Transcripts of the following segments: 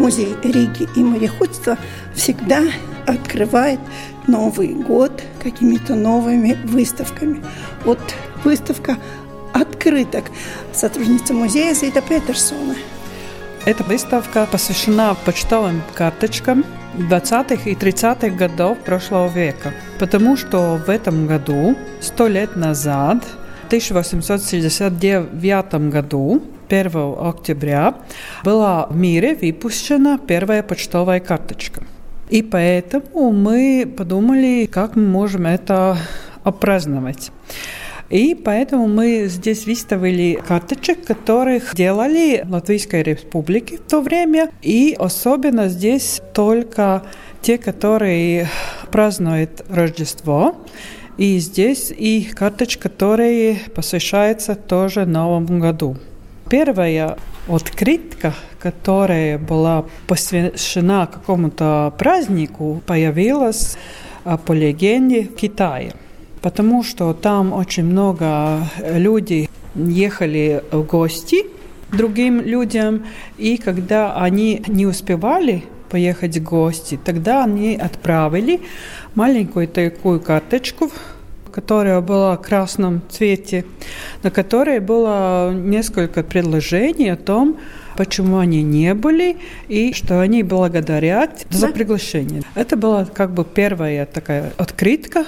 музей Риги и мореходства всегда открывает Новый год какими-то новыми выставками. Вот выставка открыток сотрудница музея Зита Петерсона. Эта выставка посвящена почтовым карточкам 20-х и 30-х годов прошлого века, потому что в этом году, сто лет назад, в 1869 году, 1 октября, была в мире выпущена первая почтовая карточка. И поэтому мы подумали, как мы можем это опраздновать. И поэтому мы здесь выставили карточек, которых делали в Латвийской Республике в то время. И особенно здесь только те, которые празднуют Рождество. И здесь и карточка, которая посвящается тоже Новому году. Первая открытка, которая была посвящена какому-то празднику, появилась а, по легенде в Китае. Потому что там очень много людей ехали в гости другим людям, и когда они не успевали поехать в гости, тогда они отправили маленькую такую карточку, которая была в красном цвете, на которой было несколько предложений о том, почему они не были и что они благодарят за приглашение. Это была как бы первая такая открытка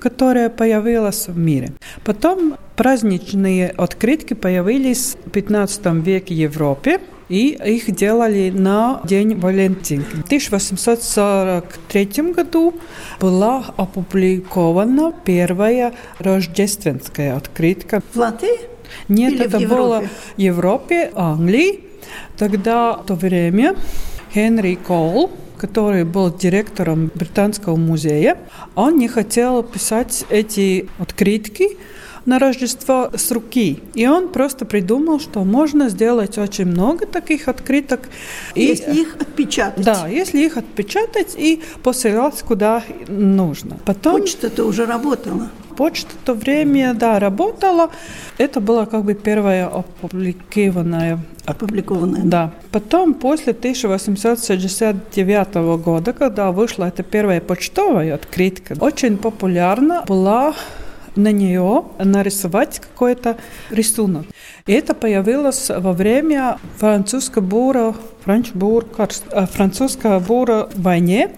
которая появилась в мире. Потом праздничные открытки появились в 15 веке в Европе. И их делали на День Валентинки. В 1843 году была опубликована первая рождественская открытка. В Латвии? Нет, Или это в было в Европе, Англии. Тогда в то время Генри Кол который был директором Британского музея, он не хотел писать эти открытки на Рождество с руки. И он просто придумал, что можно сделать очень много таких открыток. Если и, их отпечатать. Да, если их отпечатать и посылать куда нужно. Потом... Почта-то уже работала. Почта в то время, да, работала. Это было как бы первое опубликованное. Опубликованное. Да. Потом, после 1869 года, когда вышла эта первая почтовая открытка, очень популярна была на нее нарисовать какой-то рисунок. И это появилось во время французского бура, э, французского бура войне.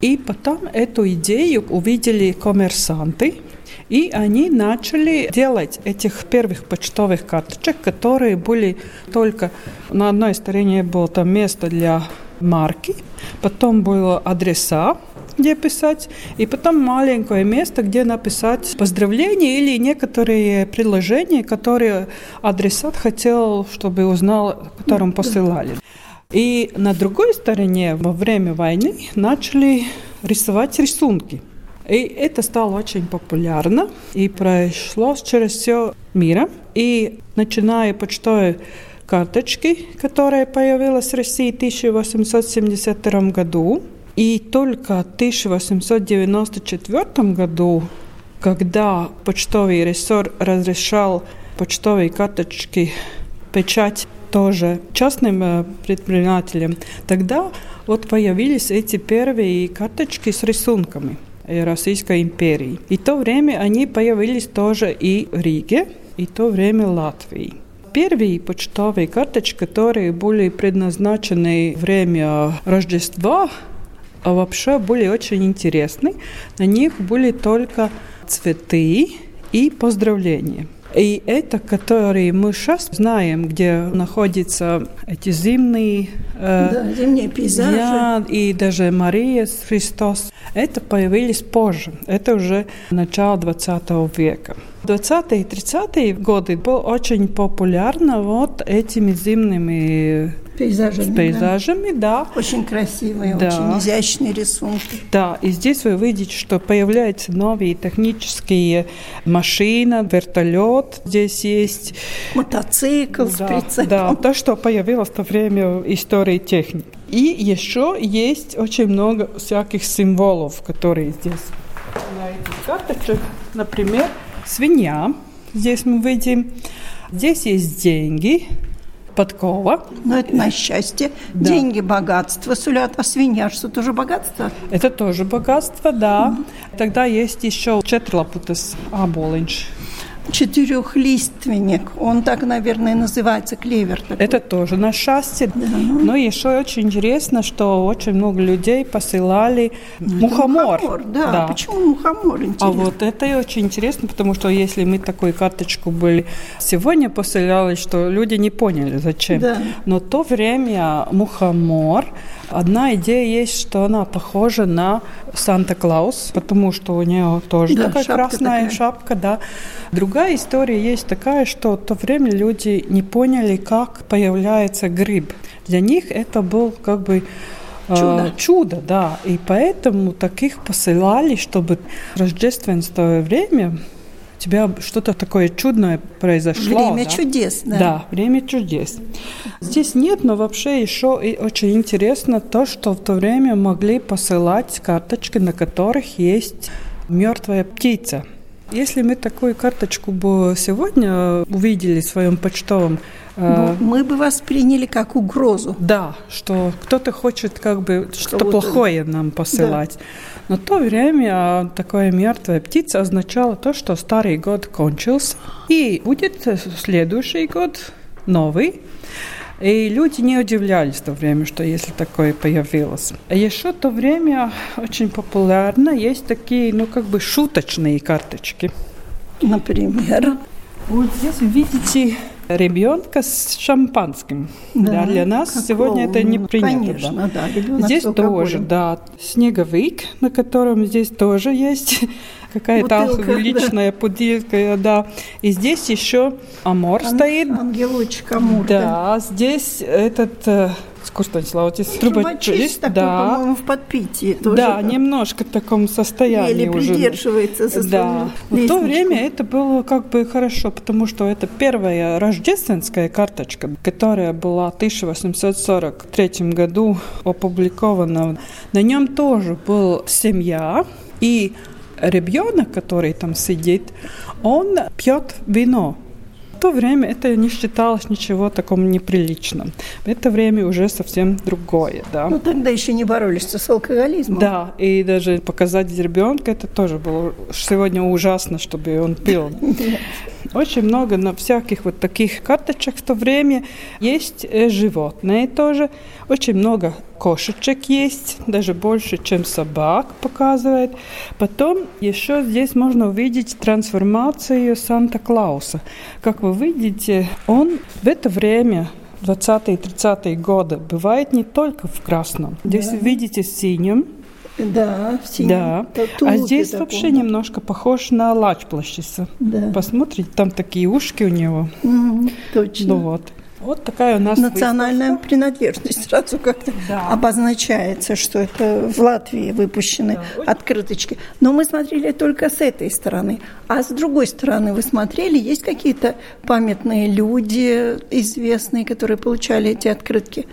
И потом эту идею увидели коммерсанты, и они начали делать этих первых почтовых карточек, которые были только на одной стороне было там место для марки, потом было адреса, где писать, и потом маленькое место, где написать поздравления или некоторые предложения, которые адресат хотел, чтобы узнал, которым посылали. И на другой стороне во время войны начали рисовать рисунки. И это стало очень популярно и прошло через все мир. И начиная почтовой карточки, которая появилась в России в 1872 году, и только в 1894 году, когда почтовый ресор разрешал почтовые карточки печать тоже частным э, предпринимателям, тогда вот появились эти первые карточки с рисунками. Российской империи. И в то время они появились тоже и в Риге, и в то время Латвии. Первые почтовые карточки, которые были предназначены время Рождества, вообще были очень интересны. На них были только цветы и поздравления. И это, которые мы сейчас знаем, где находятся эти зимние, э, да, зимние пейзажи. Я, и даже Мария Христос, это появились позже. Это уже начало 20 века. 20-е и 30-е годы было очень популярно вот этими зимними пейзажами. С пейзажами, да. да. Очень красивые, да. очень изящные рисунки. Да, и здесь вы видите, что появляются новые технические машины, вертолет здесь есть. Мотоцикл да, с прицепом. Да, то, что появилось в то время истории техники. И еще есть очень много всяких символов, которые здесь на этих карточках. Например, свинья. Здесь мы видим. Здесь есть деньги, подкова. Но это на счастье. Да. Деньги, богатство сулят. А свинья, что тоже богатство? Это тоже богатство, да. Mm. Тогда есть еще четырлапутес аболинч четырехлиственник. Он так, наверное, называется, клевер. Такой. Это тоже на счастье. Да. Но еще очень интересно, что очень много людей посылали ну, мухомор. мухомор да. да. Почему мухомор? Интересно? А вот это и очень интересно, потому что если мы такую карточку были сегодня посылали, что люди не поняли, зачем. Да. Но то время мухомор Одна идея есть, что она похожа на Санта-Клаус, потому что у нее тоже да, такая красная такая. шапка, да. Другая история есть такая, что в то время люди не поняли, как появляется гриб. Для них это был как бы э, Чудо. чудо, да. И поэтому таких посылали, чтобы рождественское время у тебя что-то такое чудное произошло. Время да? чудес, да. Да, время чудес. Здесь нет, но вообще еще и очень интересно то, что в то время могли посылать карточки, на которых есть мертвая птица. Если мы такую карточку бы сегодня увидели в своем почтовом ну, мы бы восприняли как угрозу. Да, что кто-то хочет как бы что-то что плохое нам посылать. Да. Но в то время такая мертвая птица означала то, что старый год кончился, и будет следующий год новый. И люди не удивлялись в то время, что если такое появилось. Еще в то время очень популярно есть такие, ну, как бы шуточные карточки. Например? Вот здесь видите ребенка с шампанским. Да, для нас какого? сегодня это не принято. Конечно, да. да здесь тоже, да, снеговик, на котором здесь тоже есть какая-то алкоголичная да. бутылка, да. И здесь еще амор Ан- стоит. Ангелочек амур. Да, да, здесь этот э, Курстаниславович, трубочист, такой, да. по-моему, в подпитии тоже. Да, немножко в таком состоянии Еле уже. придерживается со Да. В то время это было как бы хорошо, потому что это первая рождественская карточка, которая была в 1843 году опубликована. На нем тоже был семья и ребенок, который там сидит, он пьет вино. В то время это не считалось ничего таком неприличным. В это время уже совсем другое, да. Ну, тогда еще не боролись с алкоголизмом. Да, и даже показать ребенка, это тоже было сегодня ужасно, чтобы он пил. Очень много на всяких вот таких карточек в то время есть э, животные тоже. Очень много кошечек есть, даже больше, чем собак показывает. Потом еще здесь можно увидеть трансформацию Санта-Клауса. Как вы видите, он в это время 20-30-е годы бывает не только в красном. Здесь да. видите синим, да, в синем. Да. А здесь таком. вообще немножко похож на лач плащица. Да. Посмотрите, там такие ушки у него. Mm, точно. Ну вот. Вот такая у нас национальная выставка. принадлежность сразу как-то да. обозначается, что это в Латвии выпущены да. открыточки. Но мы смотрели только с этой стороны, а с другой стороны вы смотрели, есть какие-то памятные люди известные, которые получали эти открытки?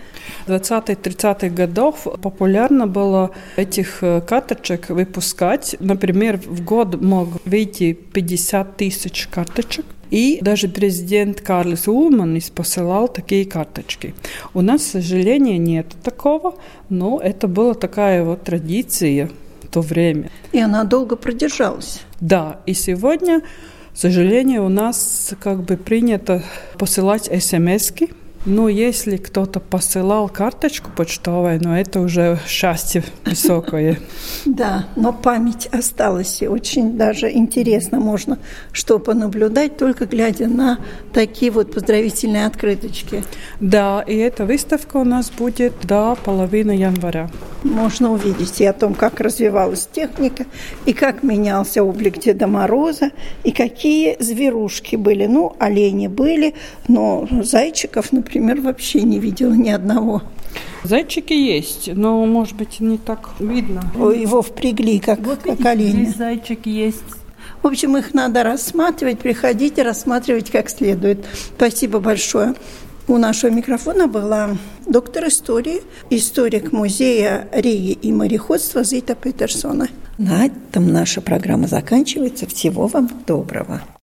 В 20-30-х годов популярно было этих э, карточек выпускать. Например, в год мог выйти 50 тысяч карточек. И даже президент Карлис Улманис посылал такие карточки. У нас, к сожалению, нет такого, но это была такая вот традиция в то время. И она долго продержалась. Да, и сегодня, к сожалению, у нас как бы принято посылать смс-ки, ну, если кто-то посылал карточку почтовую, но это уже счастье высокое. Да, но память осталась, и очень даже интересно можно что понаблюдать, только глядя на такие вот поздравительные открыточки. Да, и эта выставка у нас будет до половины января. Можно увидеть и о том, как развивалась техника, и как менялся облик Деда Мороза, и какие зверушки были. Ну, олени были, но зайчиков, например, вообще не видела ни одного. Зайчики есть, но, может быть, не так видно. Его впрягли, как, вот как видите, оленя. Здесь зайчики есть. В общем, их надо рассматривать, приходите, рассматривать как следует. Спасибо большое. У нашего микрофона была доктор истории, историк музея Риги и мореходства Зита Петерсона. На этом наша программа заканчивается. Всего вам доброго.